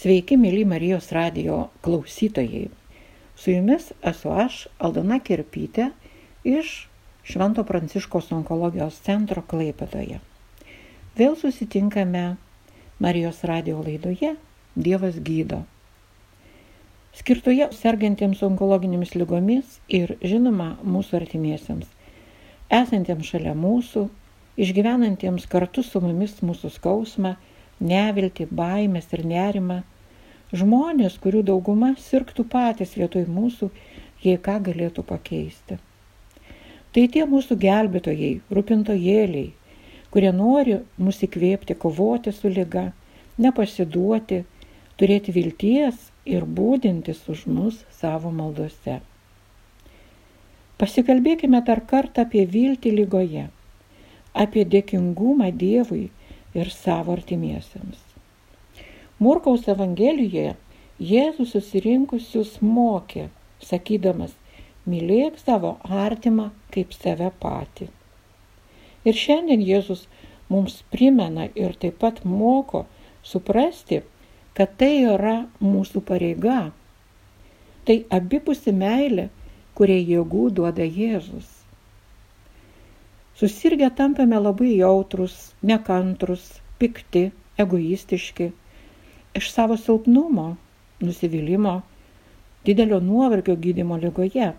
Sveiki, mėly Marijos radio klausytojai. Su jumis esu aš, Aldona Kirpytė, iš Švento Pranciškos onkologijos centro Klaipėdoje. Vėl susitinkame Marijos radio laidoje Dievas gydo. Skirtoje sergantiems onkologinėmis lygomis ir, žinoma, mūsų artimiesiems, esantiems šalia mūsų, išgyvenantiems kartu su mumis mūsų skausmą, nevilti, baimės ir nerimą, žmonės, kurių dauguma sirgtų patys vietoj mūsų, jei ką galėtų pakeisti. Tai tie mūsų gelbėtojai, rūpintojėliai, kurie nori mus įkvėpti kovoti su lyga, nepasiduoti, turėti vilties ir būdintis už mus savo maldose. Pasikalbėkime dar kartą apie viltį lygoje, apie dėkingumą Dievui ir savo artimiesiems. Murkaus Evangelijoje Jėzus susirinkusius mokė, sakydamas, mylėk savo artimą kaip save patį. Ir šiandien Jėzus mums primena ir taip pat moko suprasti, kad tai yra mūsų pareiga. Tai abipusi meilė, kurie jėgų duoda Jėzus. Susirgę tampame labai jautrus, nekantrus, pikti, egoistiški, iš savo silpnumo, nusivylimio, didelio nuovargio gydimo lygoje.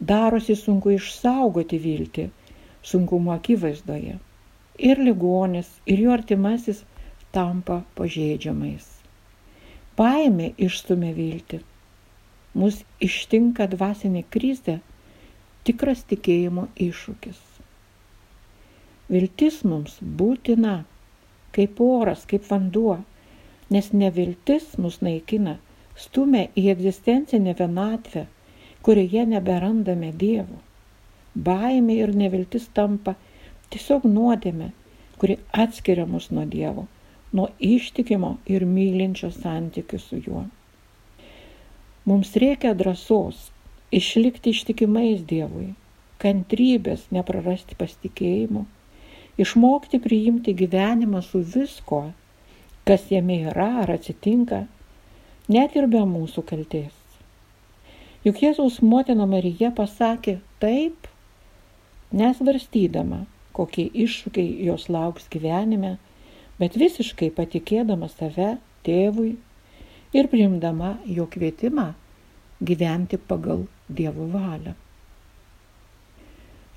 Darosi sunku išsaugoti viltį sunkumo akivaizdoje. Ir ligonis, ir jo artimasis tampa pažeidžiamais. Baimė išstumia viltį. Mus ištinka dvasinė krizė, tikras tikėjimo iššūkis. Viltis mums būtina, kaip oras, kaip vanduo, nes neviltis mus naikina, stumia į egzistencinę vienatvę, kurioje neberandame Dievo. Baimė ir neviltis tampa tiesiog nuodėme, kuri atskiria mus nuo Dievo, nuo ištikimo ir mylinčio santykių su juo. Mums reikia drąsos išlikti ištikimais Dievui, kantrybės neprarasti pasitikėjimo išmokti priimti gyvenimą su visko, kas jame yra ar atsitinka, net ir be mūsų kalties. Juk Jėzaus motina Marija pasakė taip, nesvarstydama, kokie iššūkiai jos lauks gyvenime, bet visiškai patikėdama save tėvui ir priimdama jo kvietimą gyventi pagal Dievo valią.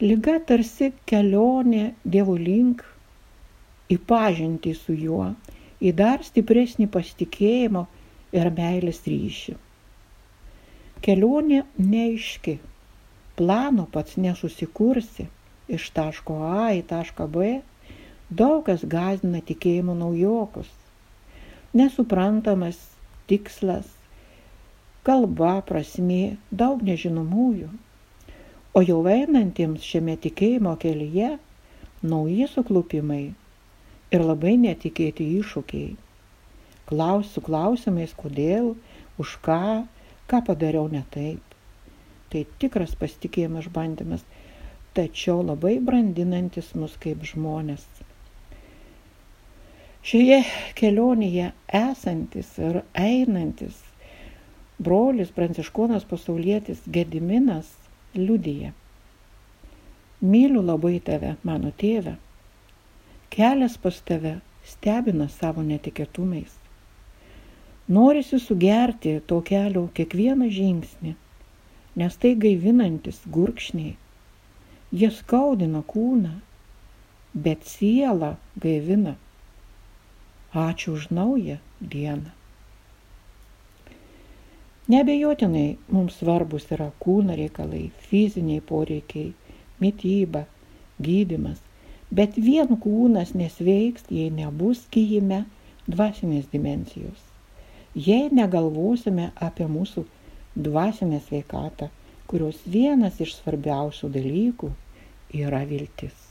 Liga tarsi kelionė Dievo link į pažintį su juo, į dar stipresnį pasitikėjimo ir meilės ryšį. Kelionė neaiški, plano pats nesusikursi iš taško A į tašką B, daug kas gazina tikėjimo naujokus. Nesuprantamas tikslas, kalba, prasmė, daug nežinomųjų. O jau einantiems šiame tikėjimo kelyje nauji suklupimai ir labai netikėti iššūkiai. Klausiu klausimais, kodėl, už ką, ką padariau ne taip. Tai tikras pasitikėjimas bandymas, tačiau labai brandinantis mus kaip žmonės. Šioje kelionėje esantis ir einantis brolis pranciškonas pasaulietis Gediminas liudyje. Myliu labai tave, mano tėve. Kelias pas tave stebina savo netikėtumais. Norisi sugerti to kelio kiekvieną žingsnį, nes tai gaivinantis gurkšniai. Jie skaudina kūną, bet sielą gaivina. Ačiū už naują dieną. Nebejotinai mums svarbus yra kūno reikalai, fiziniai poreikiai, mytyba, gydimas, bet vien kūnas nesveiks, jei nebus kyjime dvasinės dimensijos. Jei negalvosime apie mūsų dvasinę sveikatą, kurios vienas iš svarbiausių dalykų yra viltis.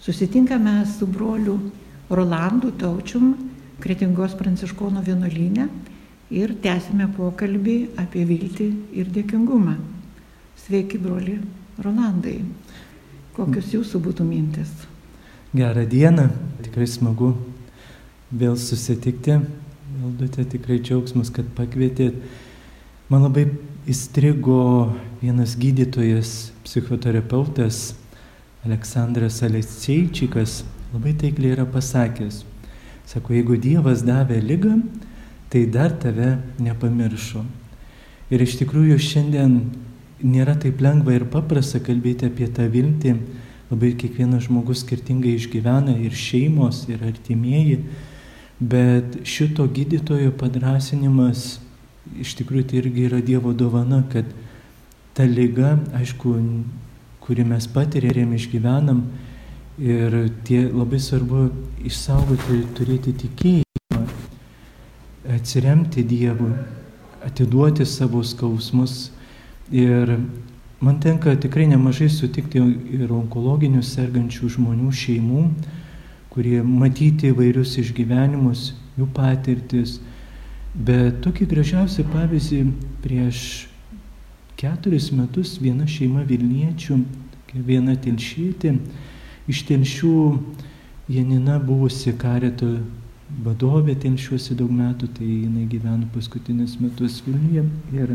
Susitinkame su broliu Rolandu Taučium, Kretingos pranciškonų vienuolynę ir tęsime pokalbį apie viltį ir dėkingumą. Sveiki, broli Rolandai. Kokios jūsų būtų mintis? Gerą dieną, tikrai smagu vėl susitikti. Valdutė tikrai džiaugsmas, kad pakvietėt. Man labai įstrigo vienas gydytojas, psichoterapeutas Aleksandras Aleseičikas, labai taikliai yra pasakęs. Sako, jeigu Dievas davė lygą, tai dar tave nepamiršo. Ir iš tikrųjų šiandien nėra taip lengva ir paprasta kalbėti apie tą viltį. Labai kiekvienas žmogus skirtingai išgyvena ir šeimos, ir artimieji. Bet šito gydytojo padrasinimas iš tikrųjų tai irgi yra Dievo dovana, kad ta lyga, aišku, kuri mes patiriam, išgyvenam, ir tie labai svarbu išsaugoti, turėti tikėjimą, atsiremti Dievui, atiduoti savo skausmus. Ir man tenka tikrai nemažai sutikti ir onkologinių sergančių žmonių šeimų, kurie matyti įvairius išgyvenimus, jų patirtis. Bet tokį gražiausią pavyzdį prieš keturis metus viena šeima Vilniečių, viena telšytė, iš telšių Janina buvusi kareto vadovė telšiuosi daug metų, tai jinai gyveno paskutinius metus Vilniuje. Ir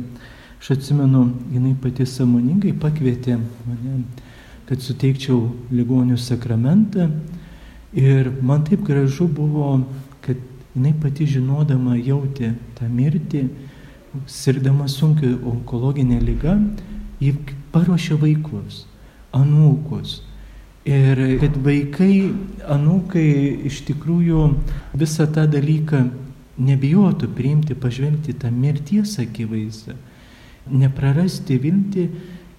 aš atsimenu, jinai pati samoningai pakvietė mane, kad suteikčiau ligonių sakramentą. Ir man taip gražu buvo, kad jinai pati žinodama jautė tą mirtį, sirgdama sunkiai onkologinė lyga, ji paruošė vaikus, anūkus. Ir kad vaikai, anūkai iš tikrųjų visą tą dalyką nebijotų priimti, pažvelgti tą mirties akivaizdą, neprarasti viltį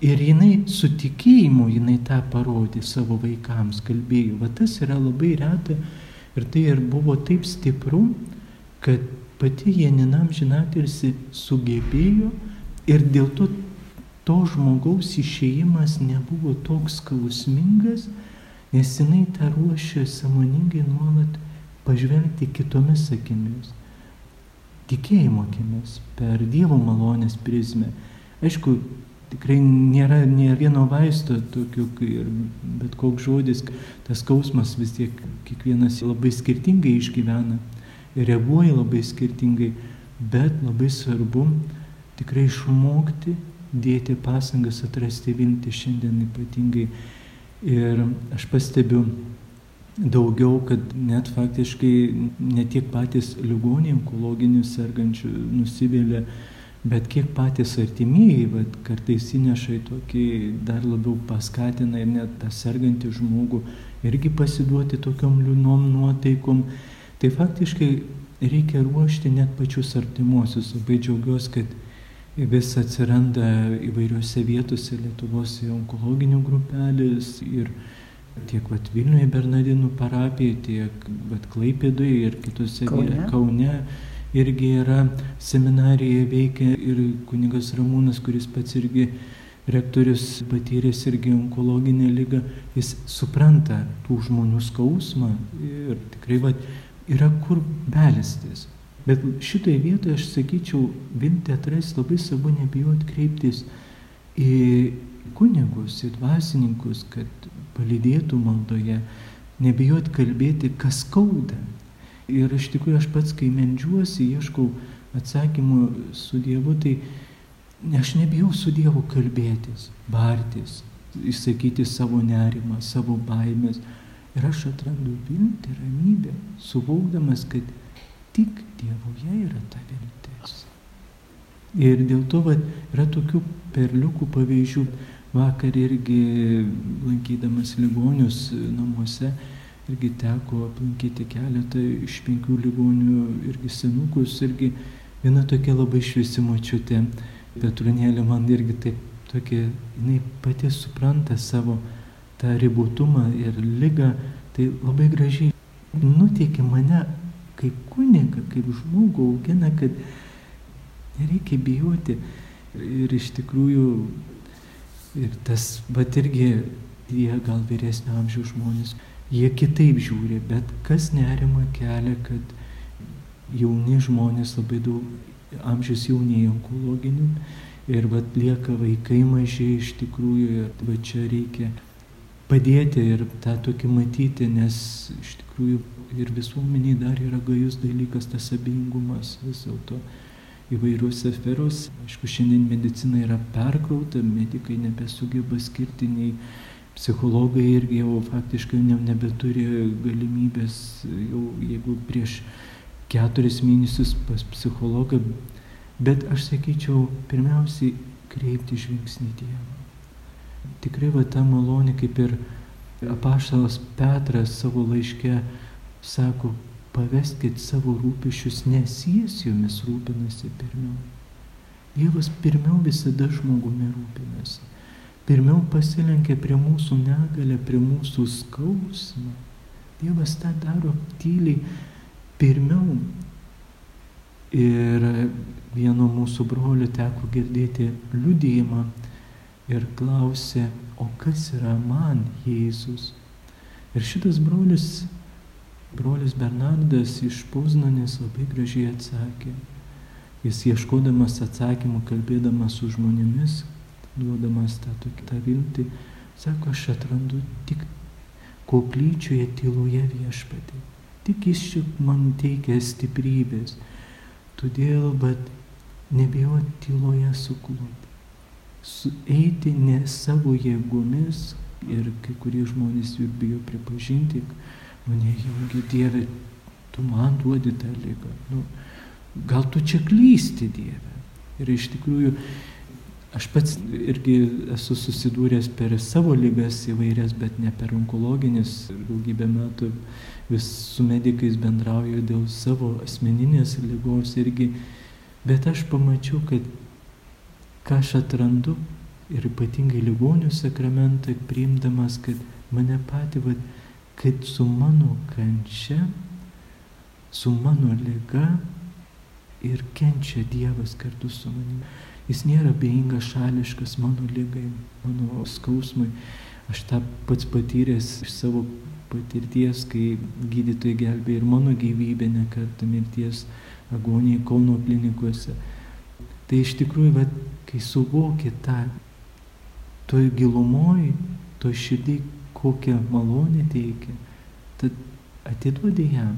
Ir jinai su tikėjimu, jinai tą parodė savo vaikams, kalbėjo. Va tas yra labai reta ir tai ir buvo taip stipru, kad pati Janinam žinatirsi sugebėjo ir dėl to to žmogaus išėjimas nebuvo toks skausmingas, nes jinai tą ruošė samoningai nuolat pažvelgti kitomis akimis, tikėjimo akimis, per Dievo malonės prizmę. Aišku, tikrai nėra nė vieno vaisto tokio, ir bet koks žodis, tas skausmas vis tiek kiekvienas labai skirtingai išgyvena ir reaguoja labai skirtingai, bet labai svarbu tikrai išmokti dėti pasangas atrasti viltį šiandien ypatingai. Ir aš pastebiu daugiau, kad net faktiškai ne tiek patys ligoniai onkologinių sergančių nusivylę, Bet kiek patys artimieji, vat, kartais įneša į tokį dar labiau paskatina ir net tą sergantį žmogų irgi pasiduoti tokiom liūnom nuotaikom. Tai faktiškai reikia ruošti net pačius artimuosius. Labai džiaugiuosi, kad vis atsiranda įvairiose vietose Lietuvos onkologinių grupelės ir tiek vat, Vilniuje Bernardinų parapija, tiek vat, Klaipėdoje ir kitose Kaune. Kaune irgi yra seminarijoje veikia ir kunigas Ramūnas, kuris pats irgi rektorius patyręs irgi onkologinę lygą, jis supranta tų žmonių skausmą ir tikrai va, yra kur belistis. Bet šitoje vietoje aš sakyčiau, viltį atrasti labai svarbu nebijoti kreiptis į kunigus, į dvasininkus, kad palydėtų maldoje, nebijoti kalbėti, kas skauda, Ir iš tikrųjų aš pats, kai mendžiuosi, ieškau atsakymų su Dievu, tai aš nebijau su Dievu kalbėtis, bartis, išsakyti savo nerimą, savo baimės. Ir aš atrandu viltį, ramybę, suvokdamas, kad tik Dievoje yra ta viltis. Ir dėl to va, yra tokių perliukų pavyzdžių. Vakar irgi lankydamas ligonius namuose, irgi teko aplankyti keletą iš penkių ligonių, irgi senukus, irgi viena tokia labai šviesi mačiutė, Petrunėlė man irgi taip tokia, jinai pati supranta savo tą ribotumą ir lygą, tai labai gražiai nuteikė mane kaip kuniga, kaip žmogų augina, kad nereikia bijoti. Ir iš tikrųjų, ir tas, bet irgi jie gal vyresnio amžiaus žmonės, jie kitaip žiūri, bet kas nerima kelia, kad jauni žmonės labai daug amžius jaunėja onkologinių ir vat lieka vaikai maži iš tikrųjų ir va čia reikia padėti ir tą tokį matyti, nes iš tikrųjų ir visuomeniai dar yra gajus dalykas tas abejingumas vis dėlto įvairiuose sferos. Aišku, šiandien medicina yra perkrauta, medikai nebesugeba skirti nei psichologai irgi jau faktiškai nebeturi galimybės, jau jeigu prieš keturis mėnesius pas psichologą, bet aš sakyčiau, pirmiausiai kreipti žvilgsnį Dievą. Tikrai va ta malonė, kaip ir apaštalas Petras savo laiške sako, paveskit savo rūpešius, nes jis jomis rūpinasi pirmiau. Dievas pirmiau visada žmogumi rūpinasi. Pirmiau pasilenkia prie mūsų negalę, prie mūsų skausmą. Dievas tą daro tyliai pirmiau. Ir vieno mūsų brolių teko girdėti liudėjimą ir klausė, o kas yra man Jėzus? Ir šitas brolis Brolis Bernardas iš Poznanės labai gražiai atsakė. Jis ieškodamas atsakymų, kalbėdamas su žmonėmis, duodamas tą tokią viltį, sako, aš atrandu tik koplyčioje tyloje viešpatį. Tik jis čia man teikia stiprybės. Todėl, bet nebijoti tyloje suklūti. Su, eiti ne savo jėgomis ir kai kurie žmonės bijo pripažinti, mane jungi Dieve, tu man duodi tą lygą. Nu, gal tu čia klysti Dieve. Ir iš tikrųjų, aš pats irgi esu susidūręs per savo lygas įvairias, bet ne per onkologinis. Daugybę metų vis su medikais bendrauju dėl savo asmeninės lygos irgi. Bet aš pamačiau, kad ką aš atrandu ir ypatingai ligonių sakramentą priimdamas, kad mane patį, vad, kad su mano kančia, su mano lyga ir kenčia Dievas kartu su manimi. Jis nėra beingas šališkas mano lygai, mano skausmui. Aš tą pats patyręs iš savo patirties, kai gydytojai gelbė ir mano gyvybę nekartą mirties agonijai Kauno klinikose. Tai iš tikrųjų, va, kai suvoki tą, toj gilumoj, toj širdį, kokią malonę teikia, tad atiduodi jam.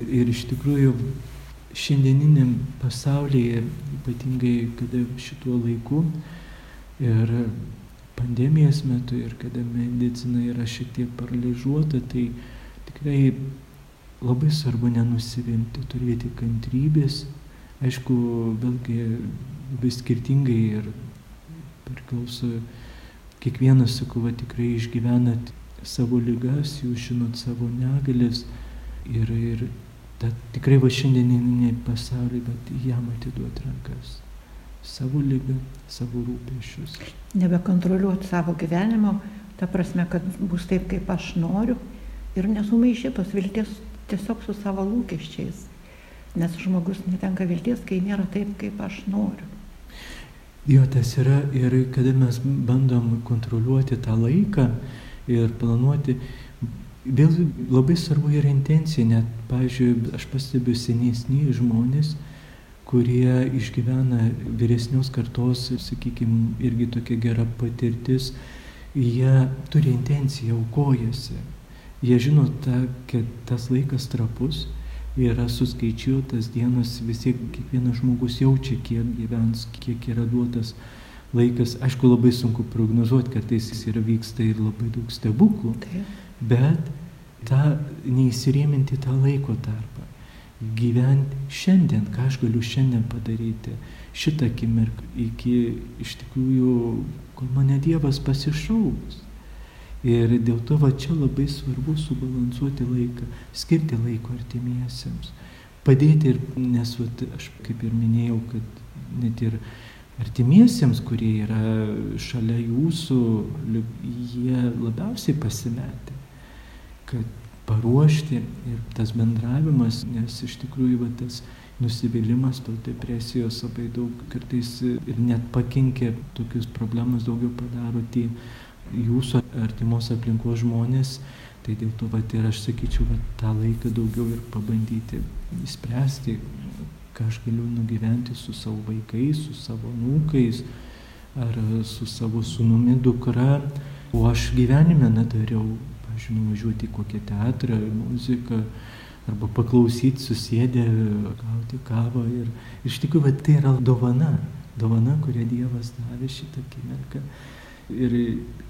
Ir iš tikrųjų šiandieniniam pasaulyje, ypatingai kada šituo laiku ir pandemijos metu ir kada medicina yra šiek tiek paralyžiuota, tai tikrai labai svarbu nenusivilti, turėti kantrybės. Aišku, vėlgi labai skirtingai ir priklauso Kiekvienas, sakau, va, tikrai išgyvenat savo lygas, jūs žinot savo negalės ir, ir ta, tikrai va šiandieninė pasaulį, bet jam atiduot rankas. Savo lygą, savo rūpešius. Nebekontroliuoti savo gyvenimo, ta prasme, kad bus taip, kaip aš noriu ir nesumaišyti tos vilties tiesiog su savo lūkesčiais. Nes žmogus netenka vilties, kai nėra taip, kaip aš noriu. Jo, tas yra ir kada mes bandom kontroliuoti tą laiką ir planuoti, vėl labai svarbu yra intencija, net, pavyzdžiui, aš pastebiu senesni žmonės, kurie išgyvena vyresnios kartos, sakykime, irgi tokia gera patirtis, jie turi intenciją, aukojasi. Jie žino, ta, kad tas laikas trapus yra suskaičiuotas dienas, vis tiek kiekvienas žmogus jaučia, kiek gyvens, kiek yra duotas laikas. Aišku, labai sunku prognozuoti, kartais jis yra vyksta ir labai daug stebuklų, bet tą neįsirėminti tą laiko tarpą. Gyventi šiandien, ką aš galiu šiandien padaryti, šitą akimirką, iki iš tikrųjų, kol mane Dievas pasišauks. Ir dėl to va čia labai svarbu subalansuoti laiką, skirti laiko artimiesiems, padėti ir, nes va, aš kaip ir minėjau, kad net ir artimiesiems, kurie yra šalia jūsų, jie labiausiai pasimetė, kad paruošti ir tas bendravimas, nes iš tikrųjų va, tas nusivylimas, tos depresijos labai daug kartais ir net pakenkia, tokius problemas daugiau padaro tie jūsų artimos aplinkos žmonės, Tai dėl to, vat, ir aš sakyčiau, vat, tą laiką daugiau ir pabandyti įspręsti, ką aš galiu nugyventi su savo vaikais, su savo nūkais, ar su savo sunumi dukra. O aš gyvenime nedariau, pažiūrėjau, nuvažiuoti į kokią teatrą, muziką, arba paklausyti, susėdę, gauti kavą. Ir iš tikrųjų, tai yra dovana, dovana, kurią Dievas davė šitą akimirką. Ir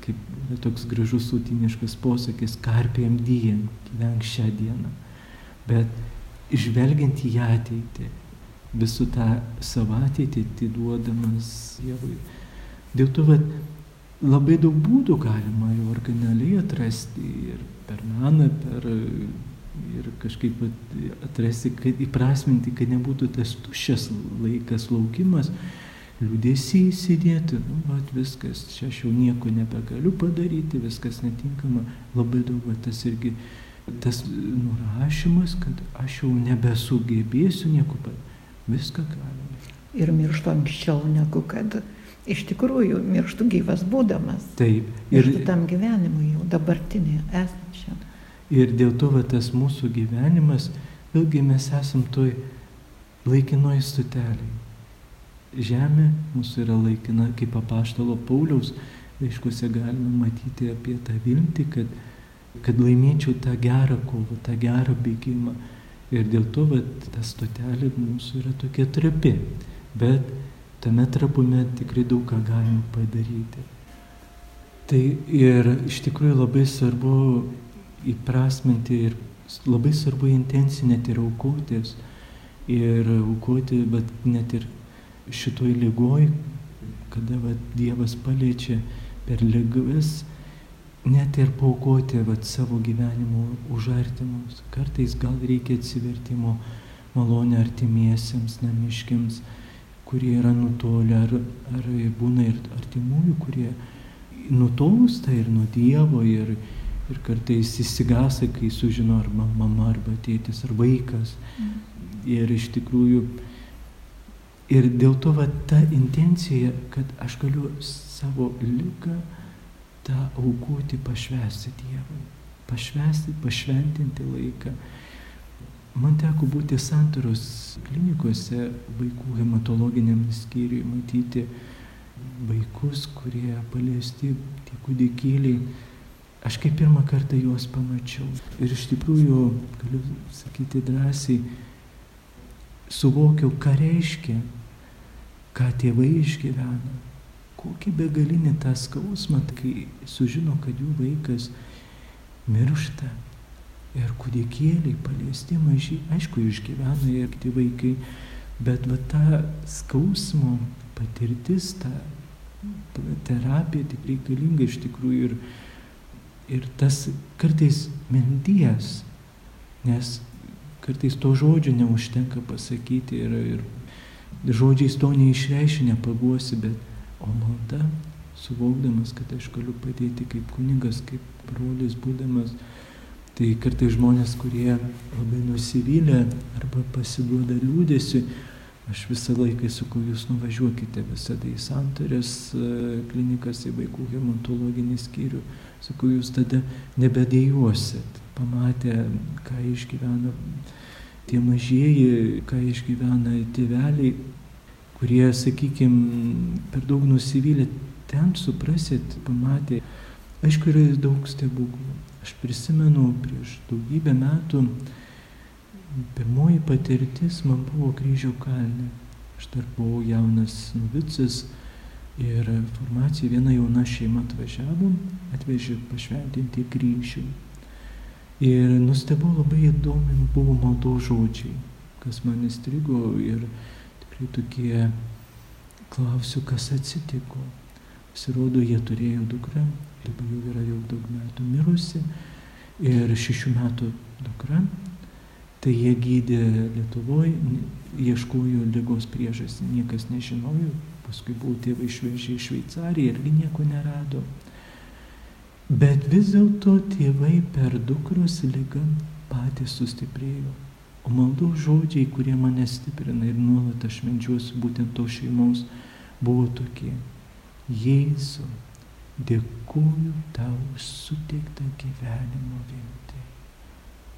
kaip toks gražus sutiniškas posakis, karpėm dien, gyvenk šią dieną. Bet išvelgiant į ateitį, visų tą savo ateitį atiduodamas Dievui. Dėl to, kad labai daug būdų galima jau originaliai atrasti ir per meną, per ir kažkaip atrasti, kad įprasminti, kad nebūtų tas tuščias laikas, laukimas, liūdėsi įsidėti, nu, va, viskas, čia aš jau nieko nebegaliu padaryti, viskas netinkama, labai daug, va, tas irgi, tas nurašymas, kad aš jau nebesugebėsiu nieko padaryti, viską galima. Ir mirštu anksčiau negu kad iš tikrųjų mirštu gyvas būdamas. Taip. Ir mirštu tam gyvenimui jau dabartinėje esančiam. Ir dėl to va, tas mūsų gyvenimas, vėlgi mes esam toj laikinoj stotelėje. Žemė mūsų yra laikina, kaip apaštalo Pauliaus laiškuose galime matyti apie tą viltį, kad, kad laimėčiau tą gerą kovą, tą gerą bėgimą. Ir dėl to va, ta stotelė mūsų yra tokia trapi. Bet tame trapume tikrai daug ką galim padaryti. Tai ir iš tikrųjų labai svarbu įprasminti ir labai svarbu intencinėti ir aukotis. Ir aukoti, bet net ir šitoj lygoj, kada vat, Dievas paliečia per lygas, net ir paukoti vat, savo gyvenimo už artimus. Kartais gal reikia atsivertimo malonę artimiesiems, namiškiams kurie yra nutolę, ar, ar būna ir artimųjų, kurie nutolsta ir nuo Dievo, ir, ir kartais įsigasa, kai sužino arba mama, arba tėtis, ar vaikas. Mm. Ir iš tikrųjų, ir dėl to va, ta intencija, kad aš galiu savo lygą tą aukoti, pašvesti Dievui, pašvesti, pašventinti laiką. Man teko būti santaros klinikose vaikų hematologiniam skyriui, matyti vaikus, kurie paliesti, tie kūdikėliai. Aš kaip pirmą kartą juos pamačiau. Ir iš tikrųjų, galiu sakyti drąsiai, suvokiau, ką reiškia, ką tėvai išgyvena. Kokį begalinį tą skausmą, kai sužino, kad jų vaikas miršta ir kūdikėliai paliesti maži, aišku, išgyvena ir kiti vaikai, bet va ta skausmo patirtis, ta terapija tik reikalinga iš tikrųjų ir, ir tas kartais minties, nes kartais to žodžio neužtenka pasakyti ir, ir žodžiais to neišreiški, nepaguosi, bet o malda, suvokdamas, kad aš galiu padėti kaip kunigas, kaip brolis būdamas, Tai kartai žmonės, kurie labai nusivylę arba pasiduoda liūdėsi, aš visą laiką sakau, jūs nuvažiuokite visada į santarės e, klinikas, į vaikų hematologinį skyrių, sakau, jūs tada nebedėjuosit, pamatę, ką išgyvena tie mažieji, ką išgyvena tėveliai, kurie, sakykime, per daug nusivylę, ten suprasit, pamatė, aišku, yra daug stebuklų Aš prisimenu prieš daugybę metų, pirmoji patirtis man buvo kryžių kalne. Aš dar buvau jaunas novicas ir formacija viena jauna šeima atvažiavo, atvežė pašventinti kryžių. Ir nustebau labai įdomi buvo maldo žodžiai, kas man įstrigo ir tikrai tokie klausiu, kas atsitiko. Pasirodo, jie turėjo dukrą, dabar jau yra jau daug metų mirusi ir šešių metų dukra. Tai jie gydė Lietuvoje, ieškojo lygos priežastį, niekas nežinojo, paskui buvo tėvai išvežę į Šveicariją irgi nieko nerado. Bet vis dėlto tėvai per dukros lygą patys sustiprėjo. O maldų žodžiai, kurie mane stiprina ir nuolat aš medžiuosiu būtent to šeimos, buvo tokie. Jėzau, dėkuoju tau už suteiktą gyvenimo viltį,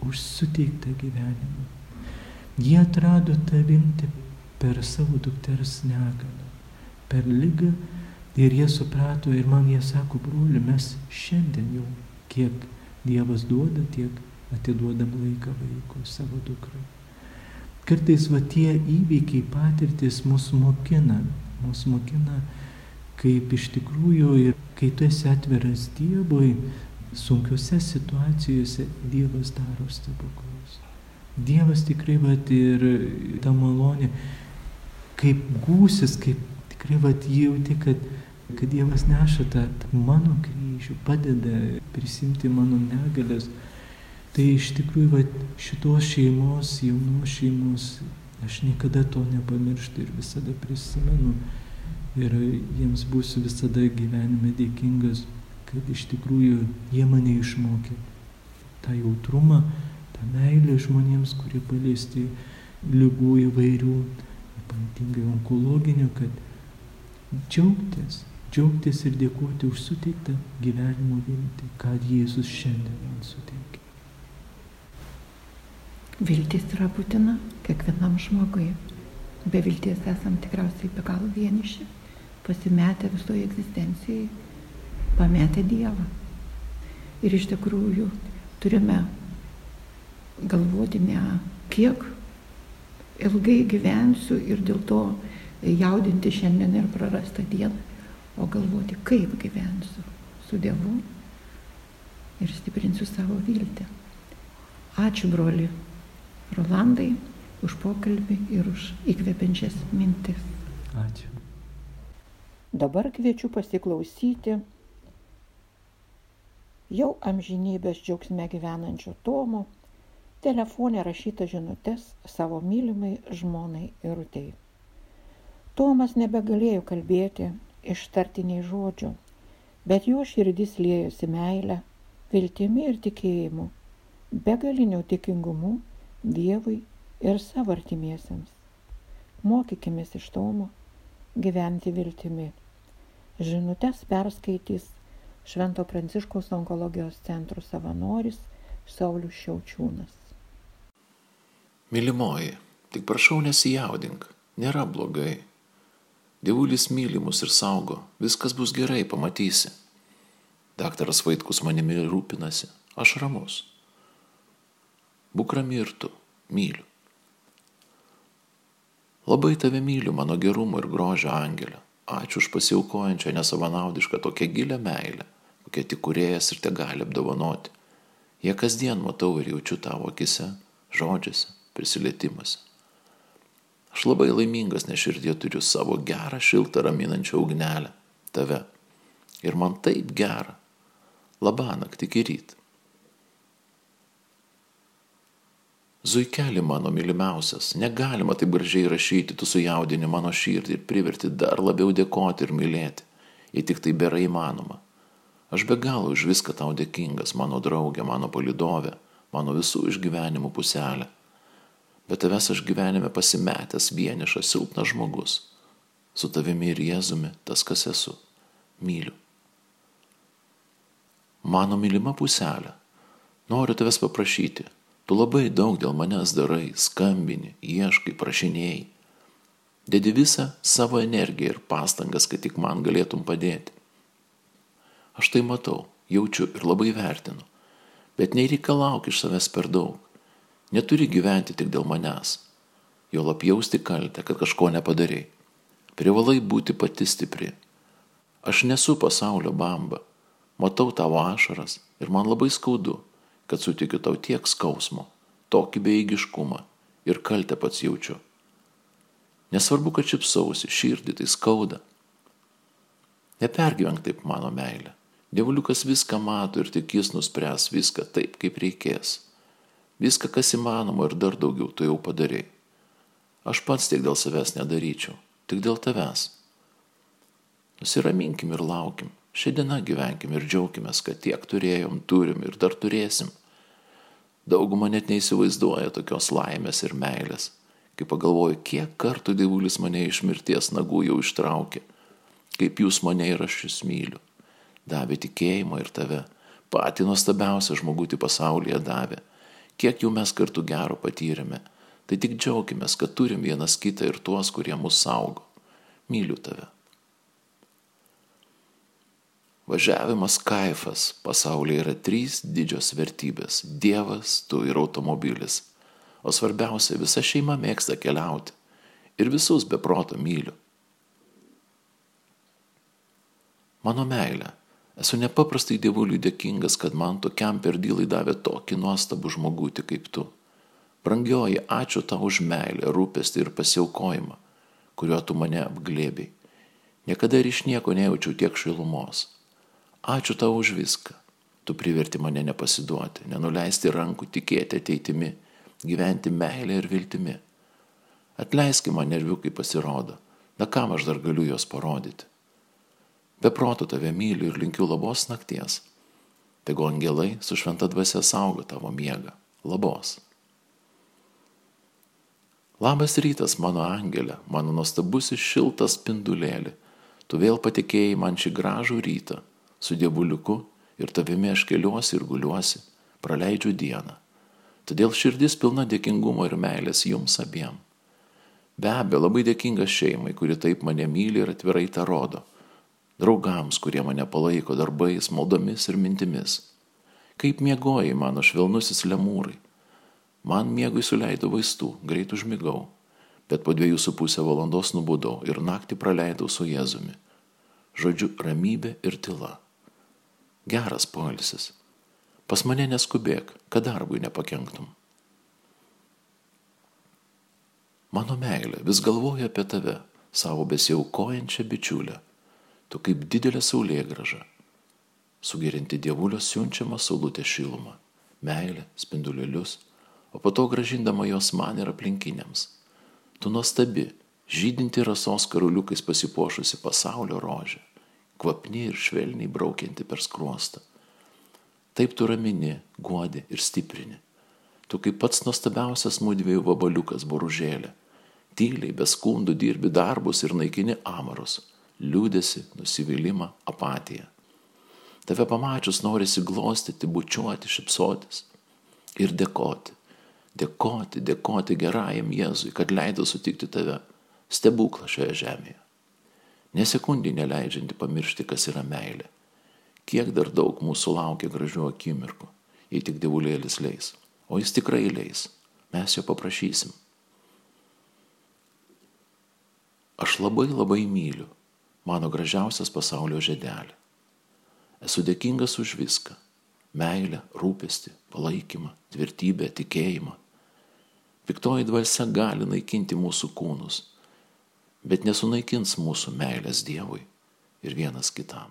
už suteiktą gyvenimą. Jie atrado tą viltį per savo dukters negalą, per lygą ir jie suprato ir man jie sako, broli, mes šiandien jau kiek Dievas duoda, tiek atiduodam laiką vaikui, savo dukrai. Kartais va tie įvykiai, patirtis mus mokina, mus mokina, kaip iš tikrųjų ir kai tu esi atviras Dievui, sunkiose situacijose Dievas daro stebuklus. Dievas tikrai va ir ta malonė, kaip gūsis, kaip tikrai va jauti, kad, kad Dievas neša tą mano kryžių, padeda prisimti mano negalės. Tai iš tikrųjų va, šitos šeimos, jaunos šeimos, aš niekada to nepamirštu ir visada prisimenu. Ir jiems būsiu visada gyvenime dėkingas, kad iš tikrųjų jie mane išmokė tą jautrumą, tą meilę žmonėms, kurie paliesti lygų įvairių, ypatingai onkologinių, kad džiaugtis, džiaugtis ir dėkoti už suteiktą gyvenimo viltį, ką Jėzus šiandien man suteikė. Viltis yra būtina kiekvienam žmogui. Be vilties esam tikriausiai be galo vieniši, pasimetę visoje egzistencijai, pametę Dievą. Ir iš tikrųjų turime galvoti ne kiek ilgai gyvensiu ir dėl to jaudinti šiandien ir prarastą dieną, o galvoti, kaip gyvensiu su Dievu ir stiprinsiu savo viltį. Ačiū, broli Rolandai, už pokalbį ir už įkvepiančias mintis. Ačiū. Dabar kviečiu pasiklausyti jau amžinybės džiaugsme gyvenančio Tomo, telefonė rašyta žinutės savo mylimai žmonai Irutei. Tomas nebegalėjo kalbėti ištartiniai žodžių, bet jo širdis liejosi meilę, viltimi ir tikėjimu, begaliniu tikingumu Dievui ir savo artimiesiems. Mokykimės iš Tomo gyventi viltimi. Žinutės perskaitys Švento Pranciškos onkologijos centro savanoris Saulis Šiaučiūnas. Mylimoji, tik prašau nesijaudink, nėra blogai. Dievulis mylimus ir saugo, viskas bus gerai, pamatysi. Daktaras Vaitkus manimi rūpinasi, aš ramus. Būk rami ir tu, myliu. Labai tave myliu, mano gerumo ir grožio angelė. Ačiū už pasiaukojančią nesavanaudišką tokią gilę meilę, kokią tik kuriejas ir te gali apdovanoti. Jie kasdien matau ir jaučiu tavo akise, žodžiuose, prisilietimuose. Aš labai laimingas, nes širdie turiu savo gerą, šiltą, raminančią ugnelę - tave. Ir man taip gera. Labą naktį iki ryt. Zuikelį mano mylimiausias, negalima taip gražiai rašyti, tu sujaudini mano širdį ir priverti dar labiau dėkoti ir mylėti, jei tik tai bėra įmanoma. Aš be galo už viską tau dėkingas, mano draugė, mano palidovė, mano visų išgyvenimų puselė. Bet tavęs aš gyvenime pasimetęs vienišas silpnas žmogus. Su tavimi ir Jėzumi tas, kas esu. Myliu. Mano mylima puselė. Noriu tavęs paprašyti, Tu labai daug dėl manęs darai, skambini, ieškai, prašinėjai. Dedi visą savo energiją ir pastangas, kad tik man galėtum padėti. Aš tai matau, jaučiu ir labai vertinu, bet nereikalauk iš savęs per daug. Neturi gyventi tik dėl manęs. Jo lapjausti kaltę, kad kažko nepadarėjai. Privalai būti pati stipri. Aš nesu pasaulio bamba. Matau tavo ašaras ir man labai skaudu kad sutikiu tau tiek skausmo, tokį beigiškumą ir kaltę pats jaučiu. Nesvarbu, kad šipsausi, širdį tai skauda. Nepergyvenk taip mano meilė. Dievuliukas viską mato ir tik jis nuspręs viską taip, kaip reikės. Viską, kas įmanoma ir dar daugiau tu jau padarėjai. Aš pats tiek dėl savęs nedaryčiau, tik dėl tavęs. Nusiraminkim ir laukim. Šiandieną gyvenkim ir džiaugimės, kad tiek turėjom, turim ir dar turėsim. Dauguma net neįsivaizduoja tokios laimės ir meilės, kai pagalvoju, kiek kartų dievulis mane iš mirties nagų jau ištraukė, kaip jūs mane ir aš jūs myliu. davė tikėjimą ir tave, patį nuostabiausią žmogutį pasaulyje davė. Kiek jau mes kartu gero patyrėme, tai tik džiaugiamės, kad turim vienas kitą ir tuos, kurie mus saugo. Myliu tave. Važiavimas kaifas pasaulyje yra trys didžios vertybės - Dievas, tu ir automobilis. O svarbiausia, visa šeima mėgsta keliauti ir visus be proto myliu. Mano meilė, esu nepaprastai dievuliui dėkingas, kad man tokiam per dylai davė tokį nuostabų žmogutį kaip tu. Brangioji, ačiū tau už meilę, rūpestį ir pasiaukojimą, kuriuo tu mane apglėbiai. Niekada ir iš nieko nejaučiau tiek šilumos. Ačiū tau už viską. Tu priverti mane nepasiduoti, nenuleisti rankų, tikėti ateitimi, gyventi meilę ir viltimi. Atleiski man nerviukai pasirodo, na kam aš dar galiu juos parodyti. Be proto tave myliu ir linkiu labos nakties. Tegu angelai su šventa dvasia saugo tavo miegą. Labos. Labas rytas, mano angelė, mano nuostabusis šiltas spindulėlį. Tu vėl patikėjai man šį gražų rytą. Su dievuliuku ir tavimi aš keliuosi ir guliuosi, praleidžiu dieną. Todėl širdis pilna dėkingumo ir meilės jums abiem. Be abejo, labai dėkingas šeimai, kuri taip mane myli ir atvirai tą rodo draugams, kurie mane palaiko darbais, maldomis ir mintimis. Kaip miegojai mano švelnusis lemūrai. Man miegui suleido vaistų, greit užmigau, bet po dviejų su pusę valandos nubudau ir naktį praleidau su Jėzumi. Žodžiu, ramybė ir tyla. Geras poilsis. Pas mane neskubėk, kad darbui nepakenktum. Mano meilė vis galvoja apie tave, savo besiaukojančią bičiulę tu kaip didelė saulėgraža, sugerinti dievulio siunčiamą saulutę šilumą, meilę, spindulėlius, o po to gražindama jos man ir aplinkiniams. Tu nuostabi, žydinti rasos karuliukais pasipošusi pasaulio rožė, kvapni ir švelniai braukianti per skruostą. Taip tu ramini, guodi ir stiprini. Tu kaip pats nuostabiausias mūdviejų vabaliukas boružėlė. Tyliai, be skundų dirbi darbus ir naikini amarus liūdėsi, nusivylimą, apatiją. Tave pamačius norisi glostyti, bučiuoti, šipsotis ir dėkoti. Dėkoti, dėkoti gerajam Jėzui, kad leido sutikti tave stebuklą šioje žemėje. Nesekundį neleidžianti pamiršti, kas yra meilė. Kiek dar daug mūsų laukia gražių akimirkų, jei tik dievulėlis leis. O jis tikrai leis. Mes jo paprašysim. Aš labai labai myliu mano gražiausias pasaulio žiedelė. Esu dėkingas už viską - meilę, rūpestį, palaikymą, tvirtybę, tikėjimą. Piktoji dvasia gali naikinti mūsų kūnus, bet nesunaikins mūsų meilės Dievui ir vienas kitam.